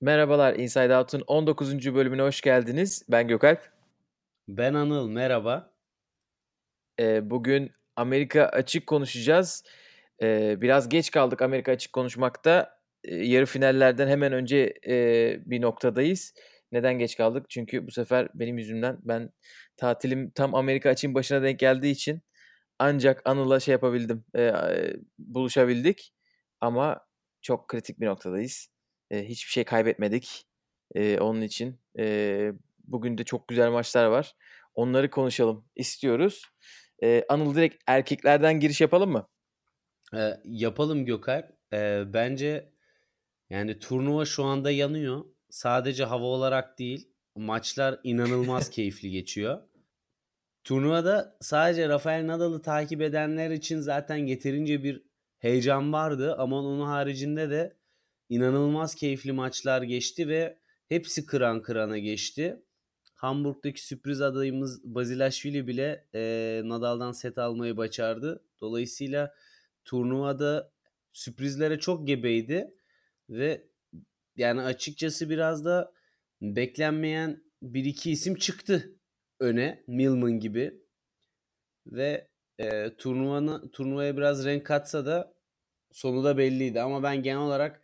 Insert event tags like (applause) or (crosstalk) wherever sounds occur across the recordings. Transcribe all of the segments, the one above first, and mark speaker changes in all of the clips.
Speaker 1: Merhabalar Inside Out'un 19. bölümüne hoş geldiniz. Ben Gökalp.
Speaker 2: Ben Anıl, merhaba.
Speaker 1: Ee, bugün Amerika açık konuşacağız. Ee, biraz geç kaldık Amerika açık konuşmakta. Ee, yarı finallerden hemen önce e, bir noktadayız. Neden geç kaldık? Çünkü bu sefer benim yüzümden ben tatilim tam Amerika açığın başına denk geldiği için ancak Anıl'la şey yapabildim, e, e, buluşabildik. Ama çok kritik bir noktadayız. E, hiçbir şey kaybetmedik. E, onun için e, bugün de çok güzel maçlar var. Onları konuşalım istiyoruz. E, Anıl direkt erkeklerden giriş yapalım mı?
Speaker 2: E, yapalım Gökalp. E, bence yani turnuva şu anda yanıyor. Sadece hava olarak değil, maçlar inanılmaz (laughs) keyifli geçiyor. Turnuvada sadece Rafael Nadal'ı takip edenler için zaten yeterince bir heyecan vardı ama onun haricinde de inanılmaz keyifli maçlar geçti ve hepsi kıran kırana geçti. Hamburg'daki sürpriz adayımız Bazilashvili bile e, Nadal'dan set almayı başardı. Dolayısıyla turnuvada sürprizlere çok gebeydi ve yani açıkçası biraz da beklenmeyen bir iki isim çıktı öne Milman gibi ve e, turnuvanı turnuvaya biraz renk katsa da sonu da belliydi ama ben genel olarak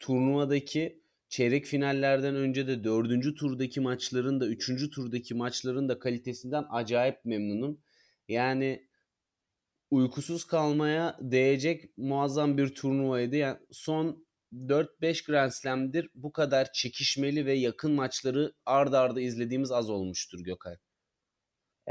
Speaker 2: turnuvadaki çeyrek finallerden önce de dördüncü turdaki maçların da üçüncü turdaki maçların da kalitesinden acayip memnunum. Yani uykusuz kalmaya değecek muazzam bir turnuvaydı. Yani son 4-5 Grand Slam'dir bu kadar çekişmeli ve yakın maçları ard arda izlediğimiz az olmuştur Gökay.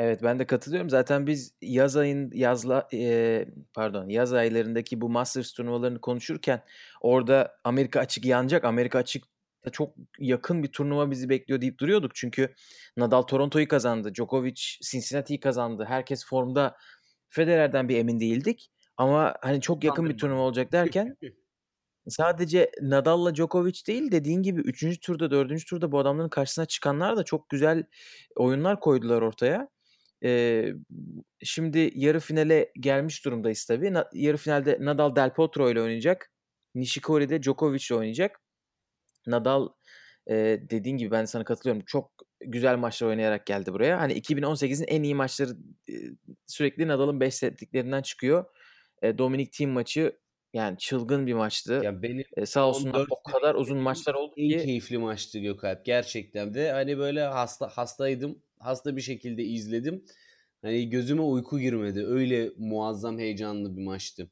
Speaker 1: Evet ben de katılıyorum. Zaten biz yaz ayın yazla e, pardon yaz aylarındaki bu Masters turnuvalarını konuşurken orada Amerika açık yanacak. Amerika açık çok yakın bir turnuva bizi bekliyor deyip duruyorduk. Çünkü Nadal Toronto'yu kazandı. Djokovic Cincinnati'yi kazandı. Herkes formda. Federer'den bir emin değildik. Ama hani çok yakın bir turnuva olacak derken sadece Nadal'la Djokovic değil dediğin gibi 3. turda 4. turda bu adamların karşısına çıkanlar da çok güzel oyunlar koydular ortaya. Ee, şimdi yarı finale gelmiş durumdayız tabii. Na, yarı finalde Nadal Del Potro ile oynayacak. Nishikori de Djokovic ile oynayacak. Nadal e, dediğin gibi ben sana katılıyorum. Çok güzel maçlar oynayarak geldi buraya. Hani 2018'in en iyi maçları e, sürekli Nadal'ın 5 setliklerinden çıkıyor. E, Dominic Thiem maçı yani çılgın bir maçtı.
Speaker 2: Yani benim
Speaker 1: e, sağ olsunlar o kadar uzun maçlar oldu
Speaker 2: en ki. keyifli maçtı Gökalp gerçekten de. Hani böyle hasta hastaydım. Hasta bir şekilde izledim. Hani gözüme uyku girmedi. Öyle muazzam heyecanlı bir maçtı.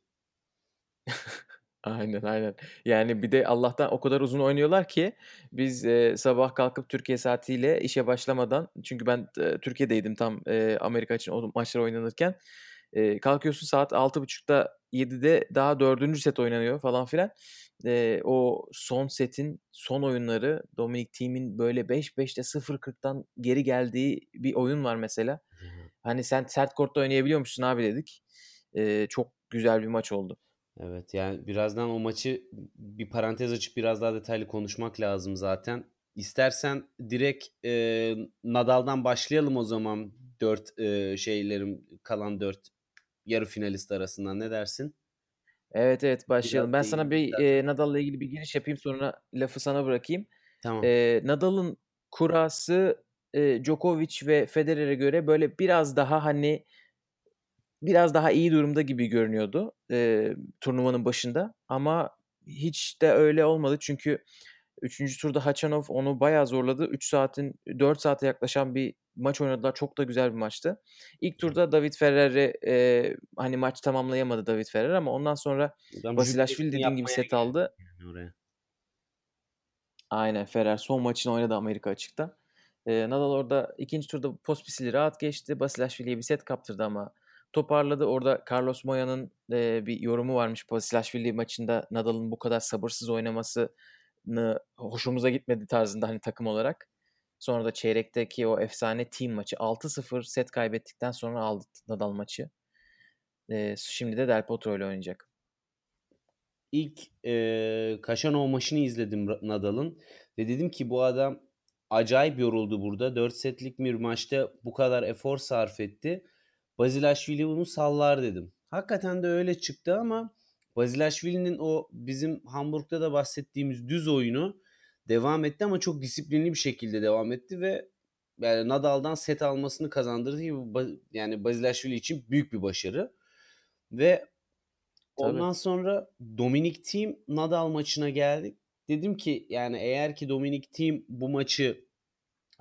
Speaker 1: Aynen aynen. Yani bir de Allah'tan o kadar uzun oynuyorlar ki biz e, sabah kalkıp Türkiye saatiyle işe başlamadan çünkü ben e, Türkiye'deydim tam e, Amerika için o maçlar oynanırken e, kalkıyorsun saat 6.30'da 7'de daha dördüncü set oynanıyor falan filan. E, o son setin son oyunları Dominic Thiem'in böyle 5-5'te 0-40'tan geri geldiği bir oyun var mesela. Hani sen sert kortta oynayabiliyor abi dedik. E, çok güzel bir maç oldu.
Speaker 2: Evet yani birazdan o maçı bir parantez açıp biraz daha detaylı konuşmak lazım zaten. İstersen direkt e, Nadal'dan başlayalım o zaman dört e, şeylerim kalan dört yarı finalist arasından ne dersin?
Speaker 1: Evet evet başlayalım. Biraz ben sana bir e, Nadal'la ilgili bir giriş yapayım sonra lafı sana bırakayım. Tamam. E, Nadal'ın kurası e, Djokovic ve Federer'e göre böyle biraz daha hani biraz daha iyi durumda gibi görünüyordu e, turnuvanın başında ama hiç de öyle olmadı çünkü 3. turda Hachanov onu bayağı zorladı. 3 saatin 4 saate yaklaşan bir maç oynadılar. Çok da güzel bir maçtı. İlk turda David Ferrer'i e, hani maç tamamlayamadı David Ferrer ama ondan sonra Basilashvili dediğin gibi set aldı. Oraya. Aynen Ferrer son maçını oynadı Amerika açıkta. E, Nadal orada ikinci turda Pospisil'i rahat geçti. Basilashvili'ye bir set kaptırdı ama toparladı. Orada Carlos Moya'nın e, bir yorumu varmış. Basilashvili maçında Nadal'ın bu kadar sabırsız oynamasını hoşumuza gitmedi tarzında hani takım olarak. Sonra da çeyrekteki o efsane team maçı 6-0 set kaybettikten sonra aldı Nadal maçı. E, şimdi de Del Potro ile oynayacak.
Speaker 2: İlk e, Kaşanov maçını izledim Nadal'ın ve dedim ki bu adam acayip yoruldu burada. 4 setlik bir maçta bu kadar efor sarf etti. Bazilashvili bunu sallar dedim. Hakikaten de öyle çıktı ama Bazilashvili'nin o bizim Hamburg'da da bahsettiğimiz düz oyunu devam etti ama çok disiplinli bir şekilde devam etti ve yani Nadal'dan set almasını kazandırdı gibi yani Bazilashvili için büyük bir başarı. Ve ondan Tabii. sonra Dominic Thiem Nadal maçına geldik. Dedim ki yani eğer ki Dominic Thiem bu maçı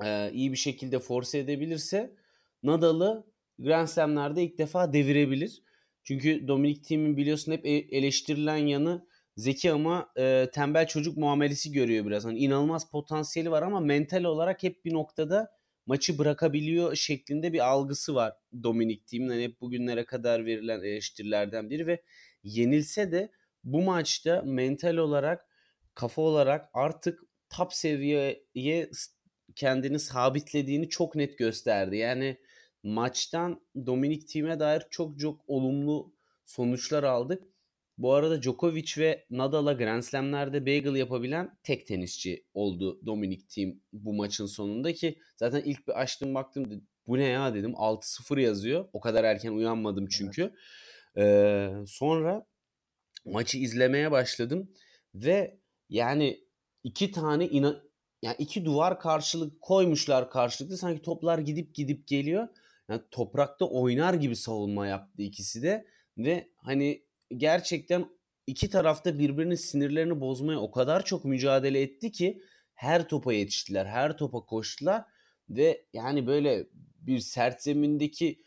Speaker 2: e, iyi bir şekilde force edebilirse Nadal'ı Grand Slam'lerde ilk defa devirebilir. Çünkü Dominic Thiem'in biliyorsun hep e, eleştirilen yanı zeki ama e, tembel çocuk muamelesi görüyor biraz. Hani inanılmaz potansiyeli var ama mental olarak hep bir noktada maçı bırakabiliyor şeklinde bir algısı var Dominic Thiem'in. Hani hep bugünlere kadar verilen eleştirilerden biri ve yenilse de bu maçta mental olarak kafa olarak artık top seviyeye kendini sabitlediğini çok net gösterdi. Yani maçtan Dominic Thiem'e dair çok çok olumlu sonuçlar aldık. Bu arada Djokovic ve Nadal'a Grand Slam'lerde bagel yapabilen tek tenisçi oldu Dominic Thiem bu maçın sonunda ki zaten ilk bir açtım baktım bu ne ya dedim 6-0 yazıyor. O kadar erken uyanmadım çünkü. Ee, sonra maçı izlemeye başladım ve yani iki tane ina yani iki duvar karşılık koymuşlar karşılıklı sanki toplar gidip gidip geliyor. Yani toprakta oynar gibi savunma yaptı ikisi de ve hani gerçekten iki tarafta birbirinin sinirlerini bozmaya o kadar çok mücadele etti ki her topa yetiştiler, her topa koştular ve yani böyle bir sert zemindeki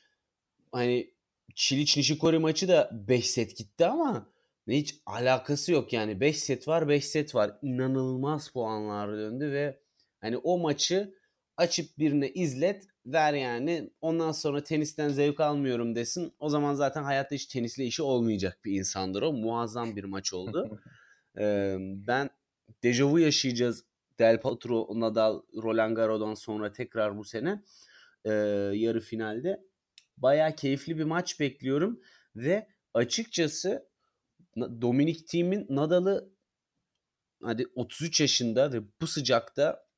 Speaker 2: hani Çiliç Nishikori maçı da 5 set gitti ama hiç alakası yok yani. 5 set var 5 set var. İnanılmaz puanlar döndü ve hani o maçı açıp birine izlet ver yani ondan sonra tenisten zevk almıyorum desin. O zaman zaten hayatta hiç tenisle işi olmayacak bir insandır o. Muazzam bir maç oldu. (laughs) ee, ben dejavu yaşayacağız Del Potro, Nadal, Roland Garros'dan sonra tekrar bu sene e, yarı finalde. Baya keyifli bir maç bekliyorum ve açıkçası Dominic Thiem'in Nadal'ı hadi 33 yaşında ve bu sıcakta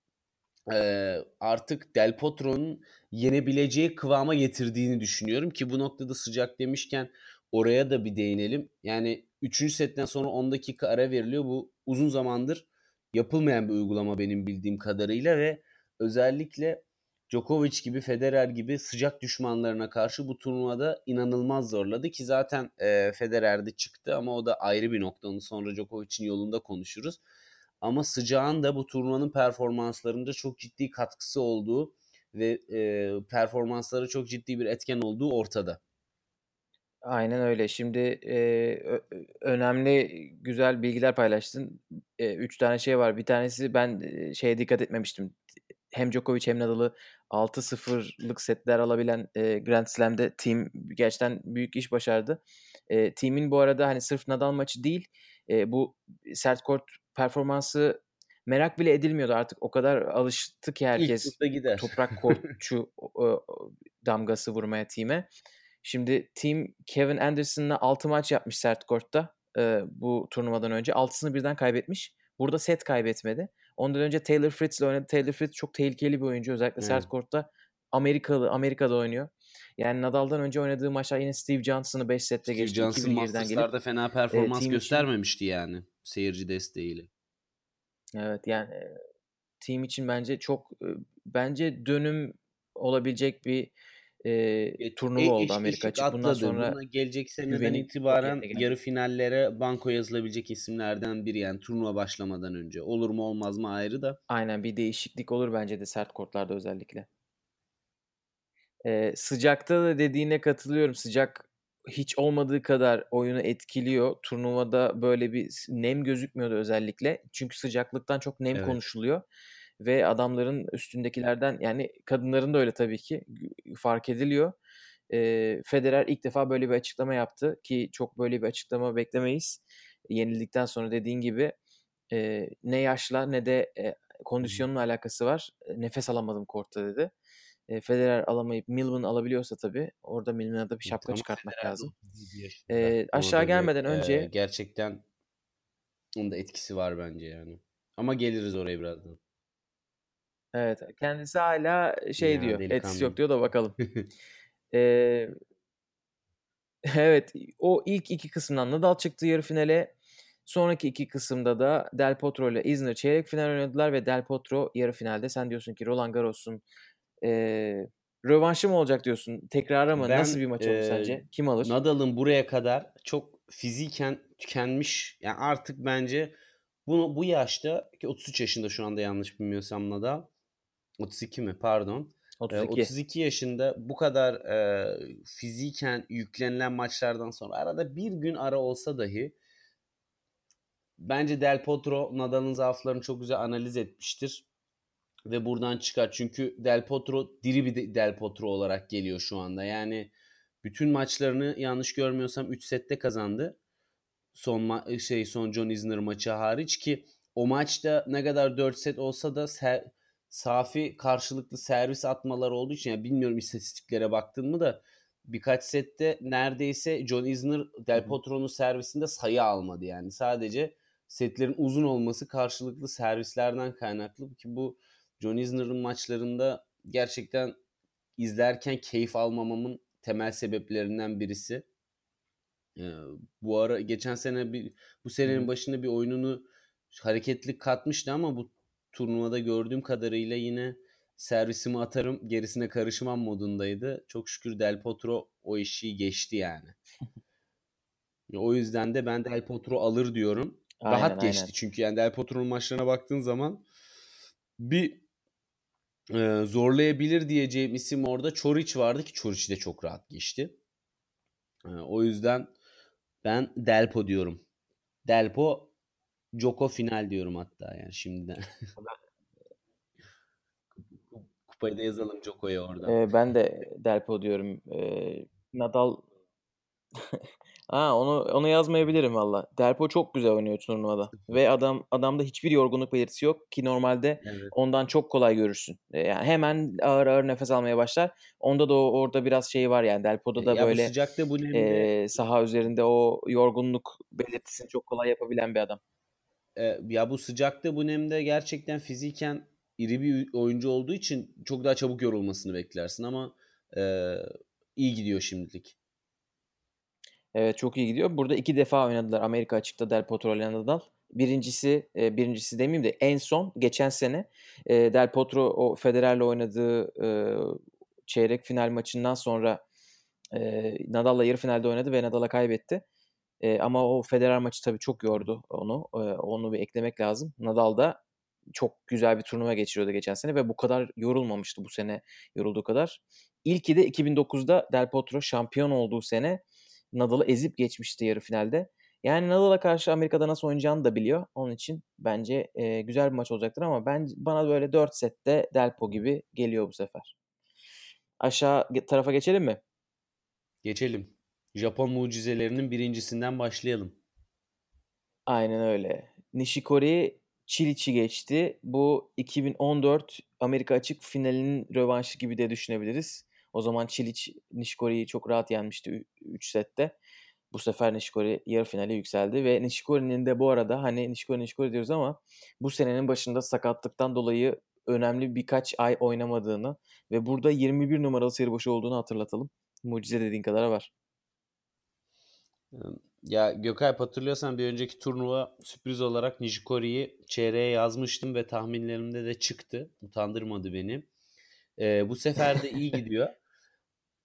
Speaker 2: e, artık Del Potro'nun yenebileceği kıvama getirdiğini düşünüyorum ki bu noktada sıcak demişken oraya da bir değinelim. Yani 3. setten sonra 10 dakika ara veriliyor. Bu uzun zamandır yapılmayan bir uygulama benim bildiğim kadarıyla ve özellikle Djokovic gibi Federer gibi sıcak düşmanlarına karşı bu turnuvada inanılmaz zorladı ki zaten e, Federer'de çıktı ama o da ayrı bir nokta. Onu sonra Djokovic'in yolunda konuşuruz. Ama sıcağın da bu turnuvanın performanslarında çok ciddi katkısı olduğu ve e, performansları çok ciddi bir etken olduğu ortada.
Speaker 1: Aynen öyle. Şimdi e, önemli güzel bilgiler paylaştın. E, üç tane şey var. Bir tanesi ben e, şeye dikkat etmemiştim. Hem Djokovic hem Nadal'ı 6-0'lık setler alabilen e, Grand Slam'de team gerçekten büyük iş başardı. E, team'in bu arada hani sırf Nadal maçı değil e, bu sert kort performansı merak bile edilmiyordu artık. O kadar alıştı ki herkes toprak kortçu (laughs) damgası vurmaya team'e. Şimdi team Kevin Anderson'la 6 maç yapmış sert kortta e, bu turnuvadan önce. 6'sını birden kaybetmiş. Burada set kaybetmedi. Ondan önce Taylor Fritz ile oynadı. Taylor Fritz çok tehlikeli bir oyuncu. Özellikle hmm. sert kortta Amerikalı, Amerika'da oynuyor. Yani Nadal'dan önce oynadığı maçlar yine Steve Johnson'ı 5 sette geçti.
Speaker 2: Steve Johnson Masters'larda fena performans e, göstermemişti için... yani seyirci desteğiyle.
Speaker 1: Evet yani team için bence çok bence dönüm olabilecek bir e, turnuva e, oldu Amerika açık.
Speaker 2: Bundan sonra Buna gelecek seneden itibaren yarı finallere banko yazılabilecek isimlerden biri yani turnuva başlamadan önce. Olur mu olmaz mı ayrı da.
Speaker 1: Aynen bir değişiklik olur bence de sert kortlarda özellikle. Ee, sıcakta da dediğine katılıyorum. Sıcak hiç olmadığı kadar oyunu etkiliyor. Turnuvada böyle bir nem gözükmüyordu özellikle. Çünkü sıcaklıktan çok nem evet. konuşuluyor. Ve adamların üstündekilerden yani kadınların da öyle tabii ki fark ediliyor. E, Federer ilk defa böyle bir açıklama yaptı ki çok böyle bir açıklama beklemeyiz. Yenildikten sonra dediğin gibi e, ne yaşla ne de e, kondisyonla alakası var. Nefes alamadım kortta dedi e, Federer alamayıp Milman alabiliyorsa tabii orada Milman'a da bir şapka Tamam, çıkartmak Federer lazım. E, aşağı gelmeden önce
Speaker 2: e, gerçekten onun da etkisi var bence yani. Ama geliriz oraya birazdan.
Speaker 1: evet kendisi hala şey Ya diyor etkisi yok diyor da bakalım. (laughs) Eee, (laughs) evet o ilk iki kısımdan Nadal çıktı yarı finale. Sonraki iki kısımda da Del Potro ile Isner çeyrek final oynadılar ve Del Potro yarı finalde. Sen diyorsun ki Roland Garros'un e, rövanşı mı olacak diyorsun? Tekrarı mı?
Speaker 2: Ben,
Speaker 1: Nasıl bir maç olur
Speaker 2: e,
Speaker 1: sence? Kim alır?
Speaker 2: Nadal'ın buraya kadar çok fiziken tükenmiş. Yani artık bence bunu bu yaşta ki 33 yaşında şu anda yanlış bilmiyorsam Nadal. 32 mi? Pardon.
Speaker 1: 32.
Speaker 2: 32 yaşında bu kadar e, fiziken yüklenilen maçlardan sonra arada bir gün ara olsa dahi bence Del Potro Nadal'ın zaaflarını çok güzel analiz etmiştir. Ve buradan çıkar. Çünkü Del Potro diri bir Del Potro olarak geliyor şu anda. Yani bütün maçlarını yanlış görmüyorsam 3 sette kazandı. Son ma- şey son John Isner maçı hariç ki o maçta ne kadar 4 set olsa da ser- safi karşılıklı servis atmalar olduğu için yani bilmiyorum istatistiklere baktın mı da birkaç sette neredeyse John Isner Del Potro'nun servisinde sayı almadı yani. Sadece setlerin uzun olması karşılıklı servislerden kaynaklı ki bu John Isner'ın maçlarında gerçekten izlerken keyif almamamın temel sebeplerinden birisi. Ee, bu ara geçen sene bir bu senenin başında bir oyununu hareketli katmıştı ama bu turnuvada gördüğüm kadarıyla yine servisimi atarım gerisine karışmam modundaydı. Çok şükür Del Potro o işi geçti yani. (laughs) o yüzden de ben Del Potro alır diyorum.
Speaker 1: Aynen,
Speaker 2: Rahat geçti
Speaker 1: aynen.
Speaker 2: çünkü yani Del Potro'nun maçlarına baktığın zaman bir e, zorlayabilir diyeceğim isim orada Çoric vardı ki Çoric de çok rahat geçti. E, o yüzden ben Delpo diyorum. Delpo Joko final diyorum hatta yani şimdiden. (laughs) Kupayı da yazalım Joko'ya orada.
Speaker 1: Ee, ben de Delpo diyorum. Ee, Nadal (laughs) Aa, onu onu yazmayabilirim valla. Delpo çok güzel oynuyor turnuvada ve adam adamda hiçbir yorgunluk belirtisi yok ki normalde
Speaker 2: Evet.
Speaker 1: ondan çok kolay görürsün. Ee, Yani hemen ağır ağır nefes almaya başlar. Onda da o, orada biraz şey var yani Delpo'da da
Speaker 2: ya bu
Speaker 1: böyle
Speaker 2: sıcakta bu nemde
Speaker 1: e, saha üzerinde o yorgunluk belirtisini çok kolay yapabilen bir adam.
Speaker 2: e, ya bu sıcakta bu nemde gerçekten fiziken iri bir oyuncu olduğu için çok daha çabuk yorulmasını beklersin ama e, iyi gidiyor şimdilik.
Speaker 1: Evet çok iyi gidiyor. Burada iki defa oynadılar Amerika açıkta Del Potro ile Nadal. Birincisi, e, birincisi demeyeyim de en son geçen sene e, Del Potro o Federer'le oynadığı e, çeyrek final maçından sonra e, Nadal'la yarı finalde oynadı ve Nadal'a kaybetti. E, ama o Federer maçı tabii çok yordu onu. E, onu bir eklemek lazım. Nadal da çok güzel bir turnuva geçiriyordu geçen sene ve bu kadar yorulmamıştı bu sene yorulduğu kadar. İlki de 2009'da Del Potro şampiyon olduğu sene Nadal'ı ezip geçmişti yarı finalde. Yani Nadal'a karşı Amerika'da nasıl oynayacağını da biliyor. Onun için bence e, güzel bir maç olacaktır ama ben bana böyle 4 sette Delpo gibi geliyor bu sefer. Aşağı tarafa geçelim mi?
Speaker 2: Geçelim. Japon mucizelerinin birincisinden başlayalım.
Speaker 1: Aynen öyle. Nishikori Çiliç'i geçti. Bu 2014 Amerika Açık finalinin rövanşı gibi de düşünebiliriz. O zaman Çiliç Nishikori'yi çok rahat yenmişti 3 sette. Bu sefer Nishikori yarı finale yükseldi ve Nishikori'nin de bu arada hani Nishikori Nishikori diyoruz ama bu senenin başında sakatlıktan dolayı önemli birkaç ay oynamadığını ve burada 21 numaralı seri başı olduğunu hatırlatalım. Mucize dediğin kadar var.
Speaker 2: Ya Gökalp hatırlıyorsan bir önceki turnuva sürpriz olarak Nishikori'yi çeyreğe yazmıştım ve tahminlerimde de çıktı. Utandırmadı beni. Ee, bu sefer de iyi (laughs) gidiyor.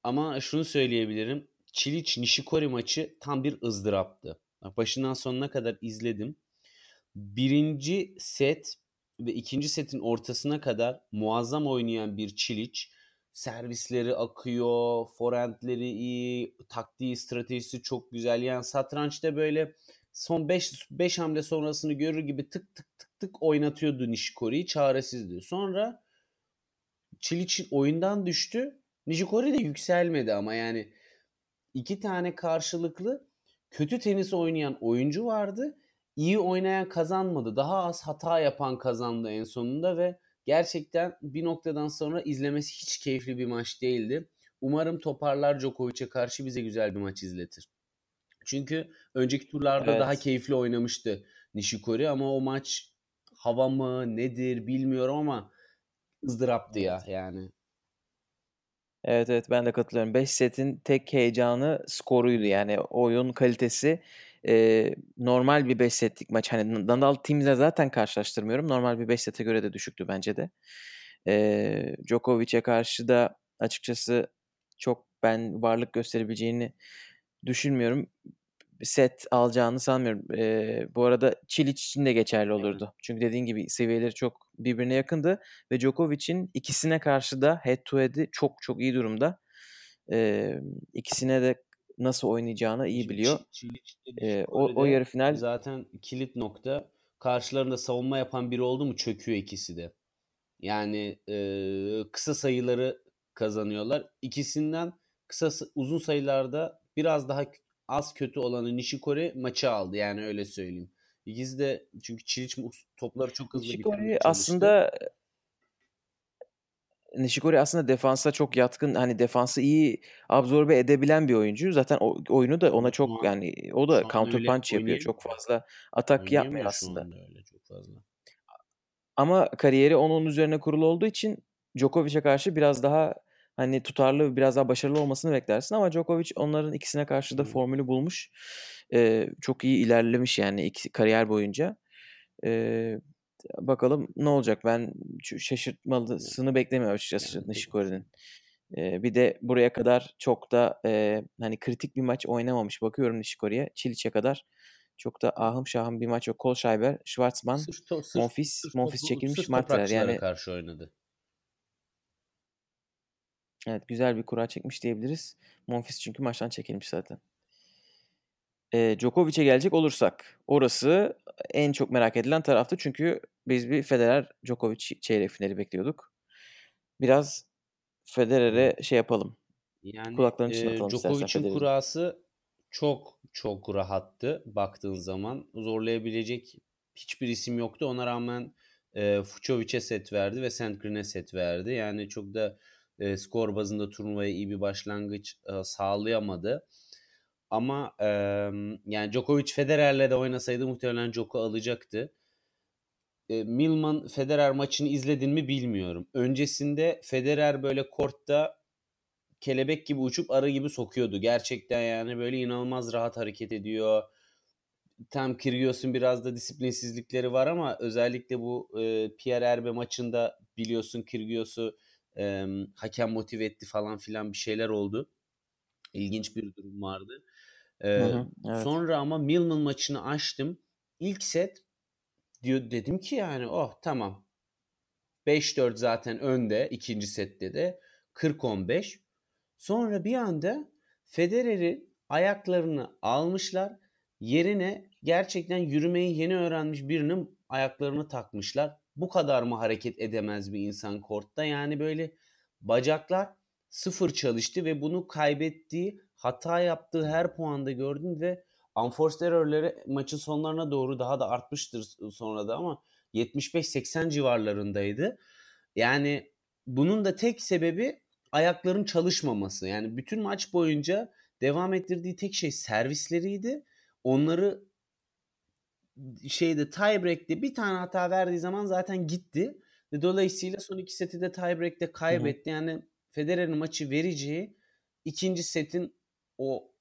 Speaker 2: Ama şunu söyleyebilirim. Çiliç Nishikori maçı tam bir ızdıraptı. Başından sonuna kadar izledim. Birinci set ve ikinci setin ortasına kadar muazzam oynayan bir Çiliç. Servisleri akıyor, forehandleri iyi, taktiği, stratejisi çok güzel. Yani satrançta böyle son 5 5 hamle sonrasını görür gibi tık tık tık tık oynatıyordu Nishikori'yi. Çaresizdi. Sonra Çiliç oyundan düştü. Nishikori de yükselmedi ama yani iki tane karşılıklı kötü tenis oynayan oyuncu vardı. İyi oynayan kazanmadı. Daha az hata yapan kazandı en sonunda ve gerçekten bir noktadan sonra izlemesi hiç keyifli bir maç değildi. Umarım toparlar Djokovic'e karşı bize güzel bir maç izletir. Çünkü önceki turlarda
Speaker 1: Evet.
Speaker 2: daha keyifli oynamıştı Nishikori ama o maç hava mı nedir bilmiyorum ama ızdıraptı ya yani.
Speaker 1: Evet evet ben de katılıyorum. 5 setin tek heyecanı skoruydu yani oyun kalitesi e, normal bir 5 setlik maç. Hani Nadal Team'le zaten karşılaştırmıyorum. Normal bir 5 sete göre de düşüktü bence de. E, Djokovic'e karşı da açıkçası çok ben varlık gösterebileceğini düşünmüyorum. Set alacağını sanmıyorum. E, bu arada Çiliç için de geçerli olurdu. Evet. Çünkü dediğin gibi seviyeleri çok birbirine yakındı ve Djokovic'in ikisine karşı da head to head'i çok çok iyi durumda. E, ikisine de nasıl oynayacağını iyi biliyor. E, o, o yarı final
Speaker 2: zaten kilit nokta. Karşılarında savunma yapan biri oldu mu çöküyor ikisi de. Yani e, kısa sayıları kazanıyorlar. İkisinden kısa uzun sayılarda biraz daha az kötü olanı Nishikori maçı aldı yani öyle söyleyeyim. İkisi de çünkü Çiliç topları çok hızlı
Speaker 1: Nishikori aslında Nishikori aslında defansa çok yatkın. Hani defansı iyi absorbe edebilen bir oyuncu. Zaten o, oyunu da ona çok yani o da counter punch yapıyor. Çok fazla atak yapmıyor aslında. Öyle çok fazla. Ama kariyeri onun üzerine kurulu olduğu için Djokovic'e karşı biraz daha hani tutarlı, biraz daha başarılı olmasını beklersin ama Djokovic onların ikisine karşı da formülü bulmuş. Ee, çok iyi ilerlemiş yani iki, kariyer boyunca. Ee, bakalım ne olacak? Ben şaşırtmalısını beklemiyorum açıkçası Nishikori'nin. Ee, bir de buraya kadar çok da e, hani kritik bir maç oynamamış. Bakıyorum Nishikori'ye. Çiliç'e kadar çok da ahım şahım bir maç yok. Kolschreiber, Schwarzman, sırf, sırf, Monfils, sırf, Monfils çekilmiş Martirer. Yani
Speaker 2: karşı oynadı.
Speaker 1: Evet güzel bir kura çekmiş diyebiliriz. Monfils çünkü maçtan çekilmiş zaten. E, Djokovic'e gelecek olursak orası en çok merak edilen taraftı. Çünkü biz bir Federer Djokovic çeyrek finali bekliyorduk. Biraz Federer'e şey yapalım.
Speaker 2: Yani Kulaklarını e, Djokovic'in kurası çok çok rahattı baktığın zaman. Zorlayabilecek hiçbir isim yoktu. Ona rağmen e, Fucovic'e set verdi ve Sandgren'e set verdi. Yani çok da e, skor bazında turnuvaya iyi bir başlangıç e, sağlayamadı. Ama e, yani Djokovic Federer'le de oynasaydı muhtemelen Djoko alacaktı. E, Milman Federer maçını izledin mi bilmiyorum. Öncesinde Federer böyle kortta kelebek gibi uçup arı gibi sokuyordu. Gerçekten yani böyle inanılmaz rahat hareket ediyor. Tam Kyrgios'un biraz da disiplinsizlikleri var ama özellikle bu e, Pierre Erbe maçında biliyorsun Kyrgios'u e, hakem motive etti falan filan bir şeyler oldu. İlginç bir durum vardı. E, hı hı, evet. Sonra ama Milman maçını açtım. İlk set diyor dedim ki yani oh tamam 5-4 zaten önde ikinci sette de 40-15. Sonra bir anda Federer'i ayaklarını almışlar. Yerine gerçekten yürümeyi yeni öğrenmiş birinin ayaklarını takmışlar bu kadar mı hareket edemez bir insan kortta? Yani böyle bacaklar sıfır çalıştı ve bunu kaybettiği, hata yaptığı her puanda gördün ve unforced error'ları maçın sonlarına doğru daha da artmıştır sonra da ama 75-80 civarlarındaydı. Yani bunun da tek sebebi ayakların çalışmaması. Yani bütün maç boyunca devam ettirdiği tek şey servisleriydi. Onları şeyde tiebreak'te bir tane hata verdiği zaman zaten gitti. Ve dolayısıyla son iki seti de tiebreak'te kaybetti. Hı. Yani Federer'in maçı vereceği ikinci setin o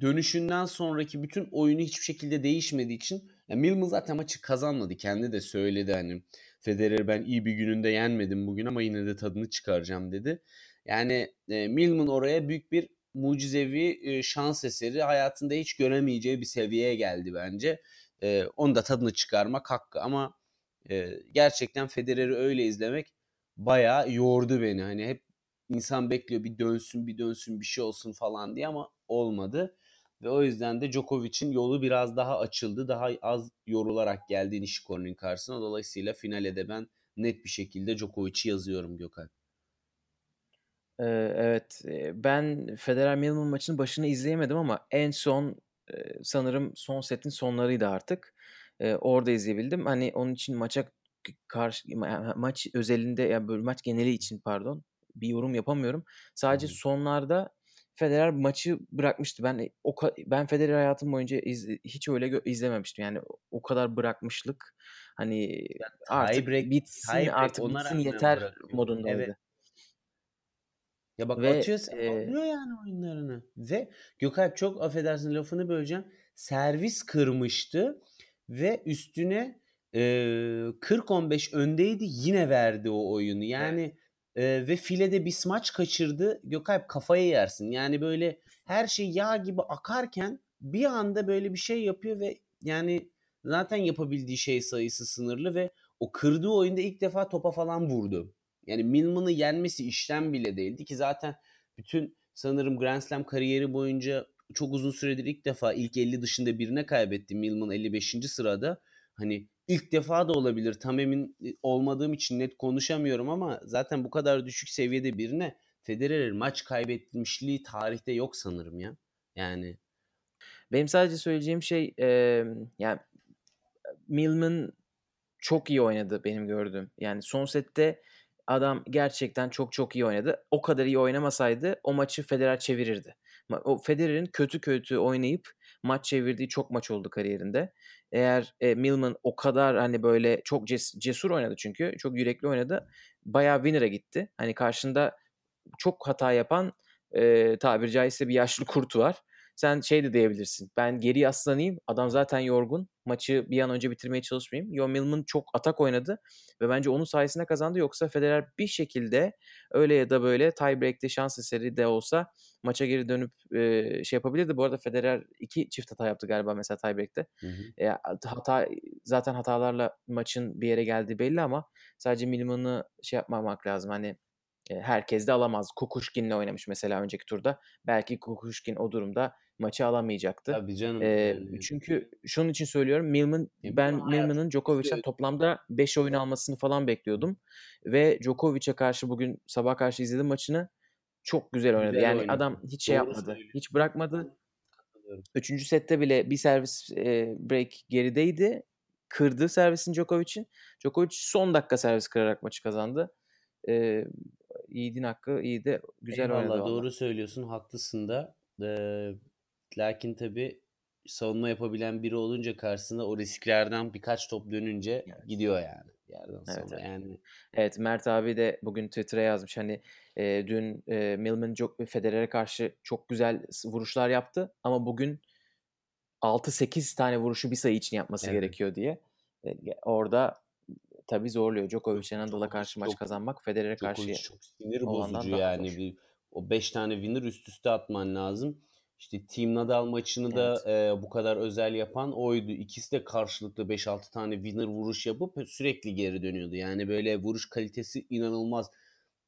Speaker 2: dönüşünden sonraki bütün oyunu hiçbir şekilde değişmediği için yani Milman zaten maçı kazanmadı. Kendi de söyledi hani Federer ben iyi bir gününde yenmedim bugün ama yine de tadını çıkaracağım dedi. Yani e, Milman oraya büyük bir mucizevi e, şans eseri hayatında hiç göremeyeceği bir seviyeye geldi bence e, onu da tadını çıkarmak hakkı ama e, gerçekten Federer'i öyle izlemek bayağı yordu beni. Hani hep insan bekliyor bir dönsün bir dönsün bir şey olsun falan diye ama olmadı. Ve o yüzden de Djokovic'in yolu biraz daha açıldı. Daha az yorularak geldi Nishikori'nin karşısına. Dolayısıyla finale de ben net bir şekilde Djokovic'i yazıyorum Gökhan.
Speaker 1: evet ben Federer Milman maçının başını izleyemedim ama en son sanırım son setin sonlarıydı artık. Eee, orada izleyebildim. Hani onun için maça karşı maç özelinde yani böyle maç geneli için pardon bir yorum yapamıyorum. Sadece Anladım. sonlarda Federer maçı bırakmıştı. Ben o ben Federer hayatım boyunca iz, hiç öyle gö- izlememiştim. Yani o kadar bırakmışlık hani ya, artık break, bitsin artık bitsin yeter modundaydı. Evet.
Speaker 2: Ya bak Ve, atıyor, e... alıyor yani oyunlarını. Ve Gökalp çok affedersin lafını böleceğim. servis kırmıştı ve üstüne e, 40-15 öndeydi yine verdi o oyunu. Yani e, ve filede bir smaç kaçırdı. Gökalp kafayı yersin. Yani böyle her şey yağ gibi akarken bir anda böyle bir şey yapıyor ve yani zaten yapabildiği şey sayısı sınırlı ve o kırdığı oyunda ilk defa topa falan vurdu. Yani Milman'ı yenmesi işlem bile değildi ki zaten bütün sanırım Grand Slam kariyeri boyunca çok uzun süredir ilk defa ilk 50 dışında birine kaybetti. Milman 55. sırada. Hani ilk defa da olabilir. Tam emin olmadığım için net konuşamıyorum ama zaten bu kadar düşük seviyede birine Federer maç kaybetmişliği tarihte yok sanırım ya. Yani
Speaker 1: benim sadece söyleyeceğim şey e, yani Milman çok iyi oynadı benim gördüğüm. Yani son sette adam gerçekten çok çok iyi oynadı. O kadar iyi oynamasaydı o maçı Federer çevirirdi. O Federer'in kötü kötü oynayıp maç çevirdiği çok maç oldu kariyerinde. Eğer e, Milman o kadar hani böyle çok ces- cesur oynadı çünkü çok yürekli oynadı. Bayağı winner'a gitti. Hani karşında çok hata yapan e, tabiri caizse bir yaşlı kurt var. Sen şey de diyebilirsin. Ben geri yaslanayım. Adam zaten yorgun. Maçı bir an önce bitirmeye çalışmayayım. Yo Milman çok atak oynadı ve bence onun sayesinde kazandı. Yoksa Federer bir şekilde öyle ya da böyle tiebreak'te şans eseri de olsa maça geri dönüp e, şey yapabilirdi. Bu arada Federer iki çift hata yaptı galiba mesela tiebreak'te. Hı hı. E, hata zaten hatalarla maçın bir yere geldiği belli ama sadece Milman'ı şey yapmamak lazım. Hani herkes de alamaz. Kukuşkin'le oynamış mesela önceki turda. Belki Kukuşkin o durumda maçı alamayacaktı.
Speaker 2: Tabii canım.
Speaker 1: Yani. Çünkü şunun için söylüyorum. Milman ben Milman'ın Djokovic'ten toplamda 5 oyun almasını falan bekliyordum ve Djokovic'e karşı bugün sabah karşı izledim maçını. Çok güzel oynadı. Güzel yani oynadı. adam hiç şey yapmadı. Söylüyor. Hiç bırakmadı. Üçüncü sette bile bir servis e, break gerideydi. Kırdı servisin Djokovic'in. Djokovic son dakika servis kırarak maçı kazandı. E, Yiğit'in hakkı iyi de güzel
Speaker 2: Eyvallah,
Speaker 1: oynadı.
Speaker 2: Doğru söylüyorsun. Haklısın da. Ee, lakin tabii savunma yapabilen biri olunca karşısında o risklerden birkaç top dönünce evet. gidiyor yani. Yerden sonra
Speaker 1: evet, evet.
Speaker 2: yani.
Speaker 1: Evet Mert abi de bugün Twitter'a yazmış hani e, dün e, Milman çok Federer'e karşı çok güzel vuruşlar yaptı ama bugün 6-8 tane vuruşu bir sayı için yapması evet. gerekiyor diye. E, orada tabii zorluyor. Djokovic'e Nadal'a karşı maç kazanmak Federer'e karşı
Speaker 2: çok sinir bozucu yani. Bir, o 5 tane winner üst üste atman lazım. İşte Team Nadal maçını evet. da e, bu kadar özel yapan oydu. İkisi de karşılıklı 5-6 tane winner vuruş yapıp sürekli geri dönüyordu. Yani böyle vuruş kalitesi inanılmaz.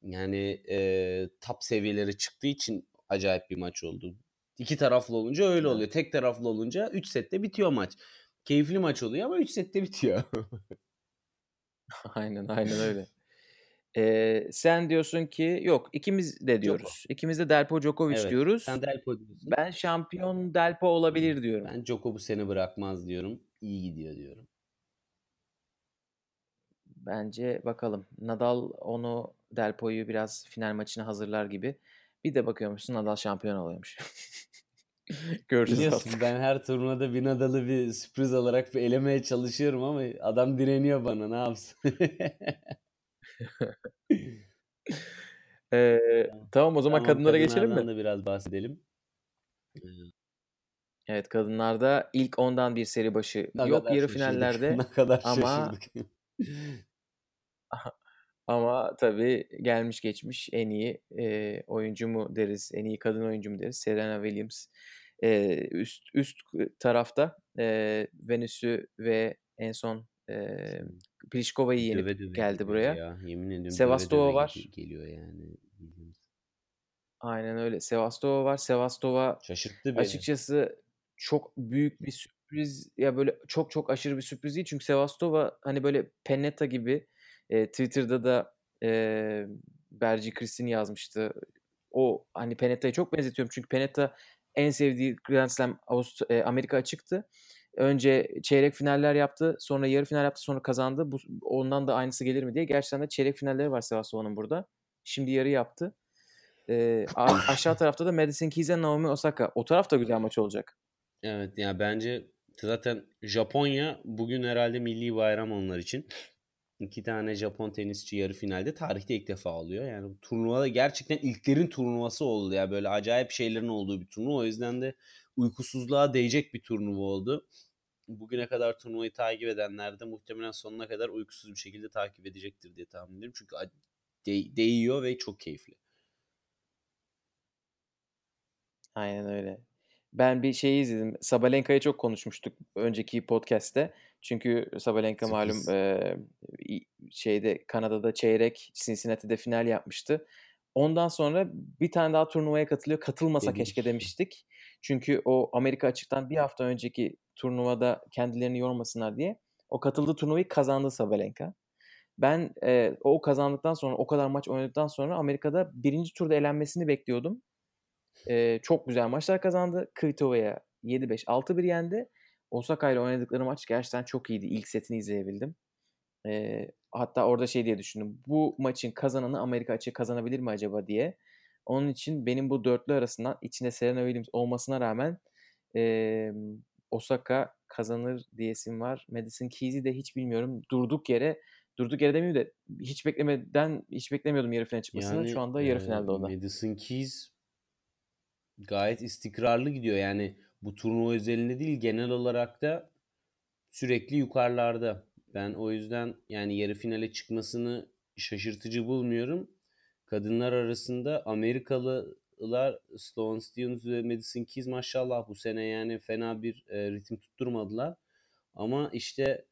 Speaker 2: Yani e, top seviyelere çıktığı için acayip bir maç oldu. İki taraflı olunca öyle oluyor. Tek taraflı olunca 3 sette bitiyor maç. Keyifli maç oluyor ama 3 sette bitiyor. (laughs)
Speaker 1: Aynen, aynen öyle. Eee, sen diyorsun ki yok ikimiz de diyoruz. İkimiz de Delpo Djokovic
Speaker 2: Evet.
Speaker 1: diyoruz.
Speaker 2: Sen Delpo diyorsun.
Speaker 1: Ben şampiyon Delpo olabilir diyorum.
Speaker 2: Ben Djoko bu sene bırakmaz diyorum. İyi gidiyor diyorum.
Speaker 1: Bence bakalım. Nadal onu Delpo'yu biraz final maçına hazırlar gibi. Bir de bakıyormuşsun Nadal şampiyon oluyormuş. (laughs)
Speaker 2: Göreceğiz Biliyorsun artık. ben her turnuvada bir Nadal'ı bir sürpriz olarak bir elemeye çalışıyorum ama adam direniyor bana ne yapsın. (laughs) (laughs)
Speaker 1: ee, tamam. o zaman tamam, kadınlara geçelim mi?
Speaker 2: da biraz bahsedelim.
Speaker 1: Evet kadınlarda ilk ondan bir seri başı ne yok yarı finallerde (laughs)
Speaker 2: ne kadar ama (laughs)
Speaker 1: ama tabii gelmiş geçmiş en iyi e, oyuncu mu deriz, en iyi kadın oyuncu mu deriz? Serena Williams e, üst üst tarafta e, Venüs'ü ve en son e, Pliškova'yı yenip döve döve geldi buraya. Ya.
Speaker 2: Yemin ediyorum
Speaker 1: Sevastova var.
Speaker 2: Geliyor yani.
Speaker 1: Aynen öyle. Sevastova var. Sevastova
Speaker 2: şaşırttı beni.
Speaker 1: Açıkçası çok büyük bir sürpriz ya böyle çok çok aşırı bir sürpriz değil çünkü Sevastova hani böyle Pennetta gibi e, Twitter'da da e, Berci Kristin yazmıştı. O hani Pennetta'yı çok benzetiyorum çünkü Pennetta en sevdiği Grand Slam Avust- e, Amerika açıktı. Önce çeyrek finaller yaptı, sonra yarı final yaptı, sonra kazandı. Bu, ondan da aynısı gelir mi diye. Gerçekten de çeyrek finalleri var Sevasova'nın burada. Şimdi yarı yaptı. Ee, (laughs) aşağı tarafta da Madison Keys ve Naomi Osaka. O taraf da güzel maç olacak.
Speaker 2: Evet yani bence zaten Japonya bugün herhalde milli bayram onlar için. İki tane Japon tenisçi yarı finalde tarihte ilk defa oluyor. Yani turnuvada gerçekten ilklerin turnuvası oldu ya. Böyle acayip şeylerin olduğu bir turnuva. O yüzden de uykusuzluğa değecek bir turnuva oldu. Bugüne kadar turnuvayı takip edenler de muhtemelen sonuna kadar uykusuz bir şekilde takip edecektir diye tahmin ediyorum. Çünkü de- değiyor ve çok keyifli.
Speaker 1: Aynen öyle. Ben bir şeyi izledim. Sabalenka'yı çok konuşmuştuk önceki podcast'te. Çünkü Sabalenka malum e, şeyde Kanada'da çeyrek, Cincinnati'de final yapmıştı. Ondan sonra bir tane daha turnuvaya katılıyor. Katılmasa
Speaker 2: Dedik.
Speaker 1: keşke demiştik. Çünkü o Amerika açıktan bir hafta önceki turnuvada kendilerini yormasınlar diye o katıldığı turnuvayı kazandı Sabalenka. Ben e, o kazandıktan sonra o kadar maç oynadıktan sonra Amerika'da birinci turda elenmesini bekliyordum. E, çok güzel maçlar kazandı. Kvitova'ya 7-5 6-1 yendi. Osaka ile oynadıkları maç gerçekten çok iyiydi. İlk setini izleyebildim. E, hatta orada şey diye düşündüm. Bu maçın kazananı Amerika açığı kazanabilir mi acaba diye. Onun için benim bu dörtlü arasından içinde Serena Williams olmasına rağmen e, Osaka kazanır diyesim var. Madison Keys'i de hiç bilmiyorum. Durduk yere durduk yere demeyeyim de hiç beklemeden hiç beklemiyordum yarı final çıkmasını.
Speaker 2: Yani
Speaker 1: Şu anda yarı
Speaker 2: e,
Speaker 1: finalde o da.
Speaker 2: Madison Keys gayet istikrarlı gidiyor. Yani bu turnuva özelinde değil genel olarak da sürekli yukarılarda. Ben o yüzden yani yarı finale çıkmasını şaşırtıcı bulmuyorum. Kadınlar arasında Amerikalılar Sloane Stevens ve Madison Keys maşallah bu sene yani fena bir e, ritim tutturmadılar. Ama işte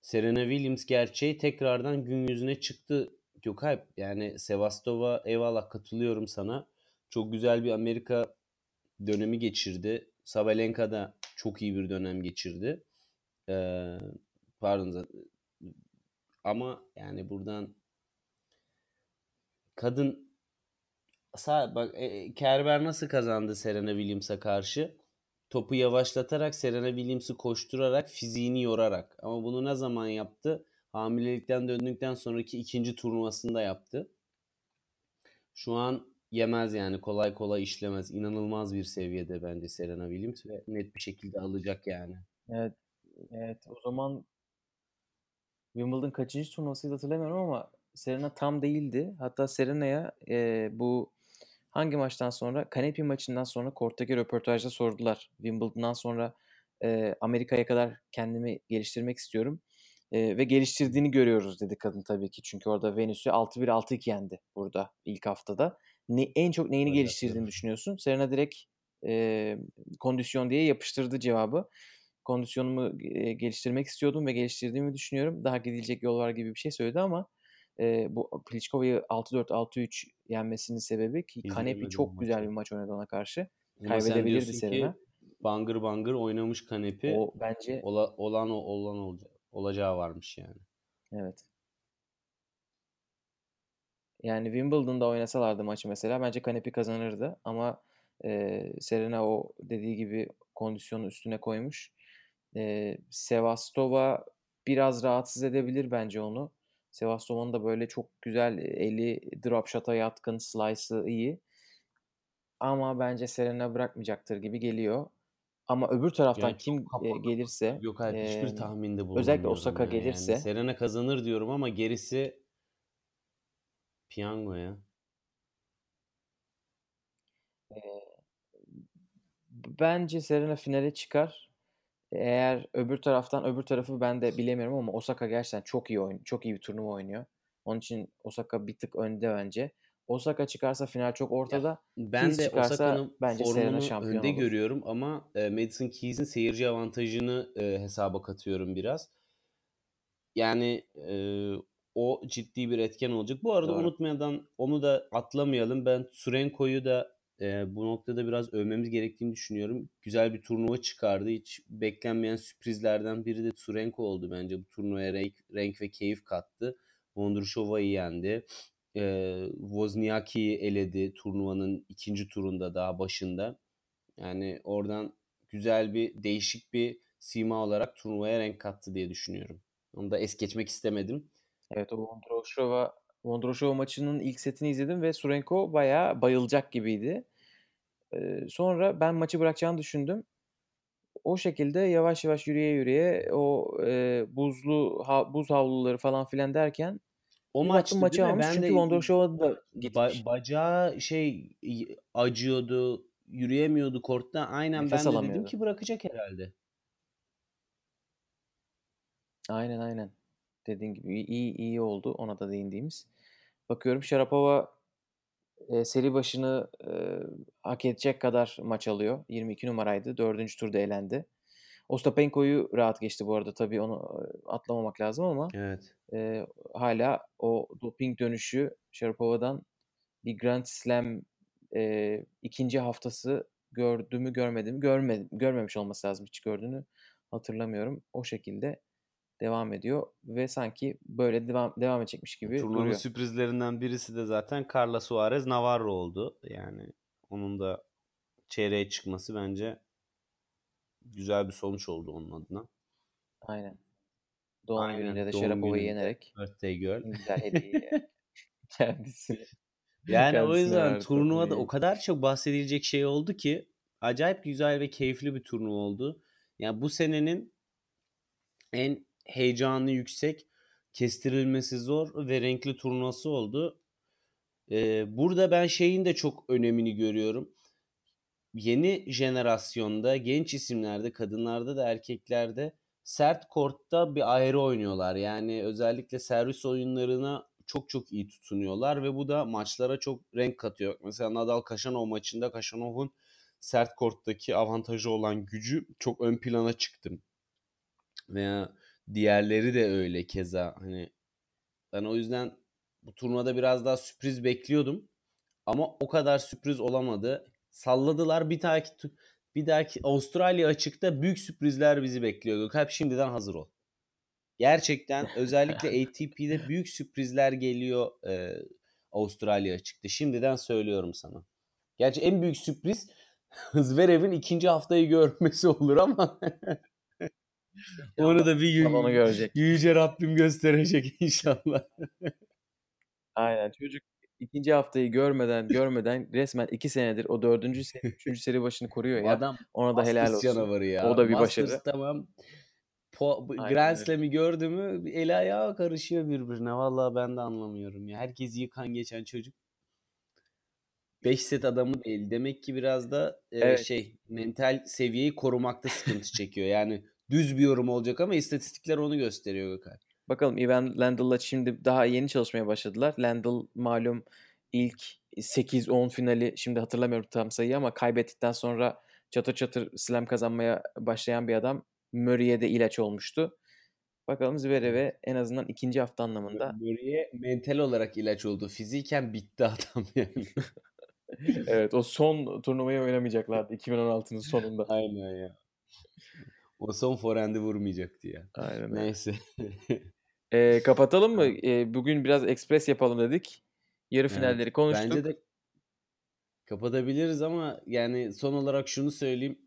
Speaker 2: Serena Williams gerçeği tekrardan gün yüzüne çıktı Gökalp. Yani Sevastova eyvallah katılıyorum sana. Çok güzel bir Amerika dönemi geçirdi. Sabalenka da çok iyi bir dönem geçirdi. Ee, pardon ama yani buradan kadın sağ bak e, Kerber nasıl kazandı Serena Williams'a karşı? Topu yavaşlatarak Serena Williams'ı koşturarak fiziğini yorarak. Ama bunu ne zaman yaptı? Hamilelikten döndükten sonraki ikinci turnuvasında yaptı. Şu an yemez yani kolay kolay işlemez. İnanılmaz bir seviyede bence Serena Williams ve net bir şekilde alacak yani.
Speaker 1: Evet, evet o zaman Wimbledon kaçıncı turnuvasıydı hatırlamıyorum ama Serena tam değildi. Hatta Serena'ya e, bu hangi maçtan sonra? Kanepi maçından sonra korttaki röportajda sordular. Wimbledon'dan sonra e, Amerika'ya kadar kendimi geliştirmek istiyorum. E, ve geliştirdiğini görüyoruz dedi kadın tabii ki. Çünkü orada Venüs'ü 6-1 6-2 yendi burada ilk haftada. Ne, en çok neyini
Speaker 2: Öyle
Speaker 1: geliştirdiğini düşünüyorsun? Serena direkt e, kondisyon diye yapıştırdı cevabı. Kondisyonumu e, geliştirmek istiyordum ve geliştirdiğimi düşünüyorum. Daha gidilecek yol var gibi bir şey söyledi ama e, bu Pliškova'yı 6-4 6-3 yenmesinin sebebi ki Kanepi çok güzel
Speaker 2: maçı.
Speaker 1: bir maç oynadı ona karşı.
Speaker 2: Ama
Speaker 1: Kaybedebilirdi
Speaker 2: ki bangır bangır oynamış Kanepi.
Speaker 1: O bence
Speaker 2: Ola, olan o olan olacak. Olacağı varmış yani.
Speaker 1: evet. Yani Wimbledon'da oynasalardı maçı mesela bence Kanepi kazanırdı ama e, Serena o dediği gibi kondisyonu üstüne koymuş. E, Sevastova biraz rahatsız edebilir bence onu. Sevastova'nın da böyle çok güzel eli drop shot'a yatkın, slice'ı iyi. Ama bence Serena bırakmayacaktır gibi geliyor. Ama öbür taraftan
Speaker 2: Yani
Speaker 1: kim
Speaker 2: kapalı.
Speaker 1: gelirse
Speaker 2: Yok hayır
Speaker 1: e,
Speaker 2: hiçbir tahminde
Speaker 1: özellikle
Speaker 2: bulunamıyorum
Speaker 1: Osaka
Speaker 2: yani.
Speaker 1: gelirse
Speaker 2: Serena kazanır diyorum ama gerisi piyango ya.
Speaker 1: e, bence Serena finale çıkar. Eğer öbür taraftan öbür tarafı ben de bilemiyorum ama Osaka gerçekten çok iyi oyun, çok iyi bir turnuva oynuyor. Onun için Osaka bir tık önde bence. Osaka çıkarsa final çok
Speaker 2: Ya
Speaker 1: ortada.
Speaker 2: ben
Speaker 1: Keys
Speaker 2: de Osaka'nın
Speaker 1: bence
Speaker 2: formunu önde
Speaker 1: olur.
Speaker 2: görüyorum ama e, Madison Keys'in seyirci avantajını e, hesaba katıyorum biraz. Yani e, o ciddi bir etken olacak. Bu arada
Speaker 1: Doğru.
Speaker 2: unutmadan onu da atlamayalım. Ben Surenko'yu da e, bu noktada biraz övmemiz gerektiğini düşünüyorum. Güzel bir turnuva çıkardı. Hiç beklenmeyen sürprizlerden biri de Surenko oldu bence. Bu turnuvaya renk, renk ve keyif kattı. Vondrushova'yı yendi. E, Wozniacki'yi eledi turnuvanın ikinci turunda daha başında. Yani oradan güzel bir değişik bir sima olarak turnuvaya renk kattı diye düşünüyorum. Onu da es geçmek istemedim.
Speaker 1: Evet o Vondroshova Vondroshova maçının ilk setini izledim ve Surenko bayağı bayılacak gibiydi. Sonra ben maçı bırakacağını düşündüm. O şekilde yavaş yavaş yürüye yürüye o e, buzlu ha, buz havluları falan filan derken
Speaker 2: O maçtı
Speaker 1: maçı almış
Speaker 2: Ben
Speaker 1: çünkü
Speaker 2: de
Speaker 1: Vondroshova da
Speaker 2: ba-
Speaker 1: gitmiş.
Speaker 2: bacağı şey acıyordu. yürüyemiyordu kortta. Aynen
Speaker 1: Nefes
Speaker 2: ben de dedim ki bırakacak herhalde.
Speaker 1: Aynen aynen. Dediğin gibi iyi iyi, oldu ona da değindiğimiz. Bakıyorum Sharapova e, seri başını e, hak edecek kadar maç alıyor. 22 numaraydı. Dördüncü turda elendi. Ostapenko'yu rahat geçti bu arada. Tabii onu atlamamak lazım ama
Speaker 2: Evet.
Speaker 1: e, hala o doping dönüşü Sharapova'dan bir Grand Slam e, ikinci haftası gördü mü görmedi mi görmedim görmemiş olması lazım hiç gördüğünü hatırlamıyorum. O şekilde devam ediyor ve sanki böyle devam devam edecekmiş gibi
Speaker 2: Turnuvanın
Speaker 1: duruyor.
Speaker 2: sürprizlerinden birisi de zaten Carla Suarez Navarro oldu. Yani onun da çeyreğe çıkması bence güzel bir sonuç oldu onun adına.
Speaker 1: Aynen. Doğum
Speaker 2: Aynen,
Speaker 1: gününde de
Speaker 2: gününde.
Speaker 1: yenerek
Speaker 2: Birthday girl.
Speaker 1: güzel hediyeyi (laughs) kendisine
Speaker 2: Yani o
Speaker 1: kendisine
Speaker 2: yüzden
Speaker 1: verdi
Speaker 2: turnuvada o kadar çok bahsedilecek şey oldu ki acayip güzel ve keyifli bir turnuva oldu. Yani bu senenin en heyecanı yüksek, kestirilmesi zor ve renkli turnuvası oldu. Ee, burada ben şeyin de çok önemini görüyorum. Yeni jenerasyonda, genç isimlerde, kadınlarda da erkeklerde sert kortta bir ayrı oynuyorlar. Yani özellikle servis oyunlarına çok çok iyi tutunuyorlar ve bu da maçlara çok renk katıyor. Mesela Nadal Kaşanov maçında Kaşanov'un sert korttaki avantajı olan gücü çok ön plana çıktı. Veya diğerleri de öyle keza. Hani ben o yüzden bu turnuvada biraz daha sürpriz bekliyordum. Ama o kadar sürpriz olamadı. Salladılar bir dahaki bir dahaki Avustralya açıkta büyük sürprizler bizi bekliyor. Gökalp şimdiden hazır ol. Gerçekten (laughs) özellikle ATP'de büyük sürprizler geliyor e, Avustralya açıkta. Şimdiden söylüyorum sana. Gerçi en büyük sürpriz (laughs) Zverev'in ikinci haftayı görmesi olur ama (laughs) onu da bir gün
Speaker 1: Salonu görecek.
Speaker 2: Yüce Rabbim gösterecek (laughs) inşallah.
Speaker 1: Aynen çocuk ikinci haftayı görmeden görmeden resmen iki senedir o dördüncü seri, (laughs) üçüncü seri başını koruyor ya.
Speaker 2: Adam
Speaker 1: Ona da helal olsun.
Speaker 2: canavarı ya.
Speaker 1: O da bir
Speaker 2: Masters
Speaker 1: başarı.
Speaker 2: tamam. Po- Grand. Slam'i gördü mü el ayağı karışıyor birbirine. Vallahi ben de anlamıyorum ya. Herkes yıkan geçen çocuk. 5 set adamı değil. Demek ki biraz da e,
Speaker 1: Evet.
Speaker 2: şey mental seviyeyi korumakta sıkıntı çekiyor. Yani düz bir yorum olacak ama istatistikler onu gösteriyor Gökhan.
Speaker 1: Bakalım Ivan Lendl'la şimdi daha yeni çalışmaya başladılar. Lendl malum ilk 8-10 finali şimdi hatırlamıyorum tam sayıyı ama kaybettikten sonra çatır çatır slam kazanmaya başlayan bir adam. Murray'e de ilaç olmuştu. Bakalım Zverev'e en azından ikinci hafta anlamında.
Speaker 2: Murray'e mental olarak ilaç oldu. Fiziken bitti adam yani. (laughs)
Speaker 1: evet o son turnuvayı oynamayacaklardı 2016'nın sonunda.
Speaker 2: Aynen ya. O son forehand'i vurmayacaktı ya.
Speaker 1: Aynen.
Speaker 2: Neyse.
Speaker 1: Ee, kapatalım mı? (laughs) Ee, bugün biraz ekspres yapalım dedik. Yarı
Speaker 2: Evet,
Speaker 1: finalleri konuştuk.
Speaker 2: Bence de kapatabiliriz ama yani son olarak şunu söyleyeyim.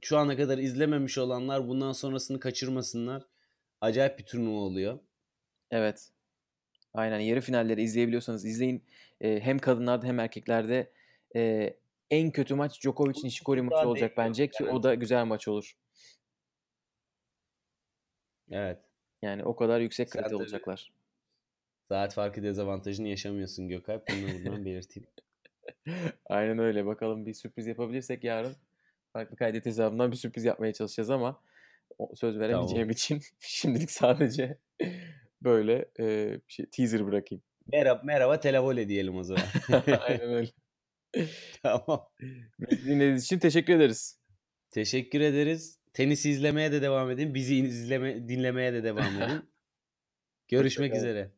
Speaker 2: Şu ana kadar izlememiş olanlar bundan sonrasını kaçırmasınlar. Acayip bir turnuva oluyor.
Speaker 1: Evet. Aynen yarı finalleri izleyebiliyorsanız izleyin. Ee, hem kadınlarda hem erkeklerde e, en kötü maç Djokovic Nishikori maçı olacak bence ki o da güzel maç olur.
Speaker 2: Evet.
Speaker 1: Yani o kadar yüksek
Speaker 2: Sen
Speaker 1: kalite
Speaker 2: tabii-
Speaker 1: olacaklar.
Speaker 2: Saat farkı dezavantajını yaşamıyorsun Gökalp. Bunu da buradan (laughs) belirteyim.
Speaker 1: Aynen öyle. Bakalım bir sürpriz yapabilirsek yarın farklı kaydet hesabından bir sürpriz yapmaya çalışacağız ama söz veremeyeceğim için (laughs) şimdilik sadece böyle e, bir şey, teaser bırakayım.
Speaker 2: Merhaba, merhaba televole diyelim o zaman. (laughs)
Speaker 1: Aynen öyle.
Speaker 2: tamam.
Speaker 1: Dinlediğiniz için teşekkür ederiz.
Speaker 2: Teşekkür ederiz. Tenisi izlemeye de devam edin. Bizi izleme, dinlemeye de devam edin. (laughs) Görüşmek üzere.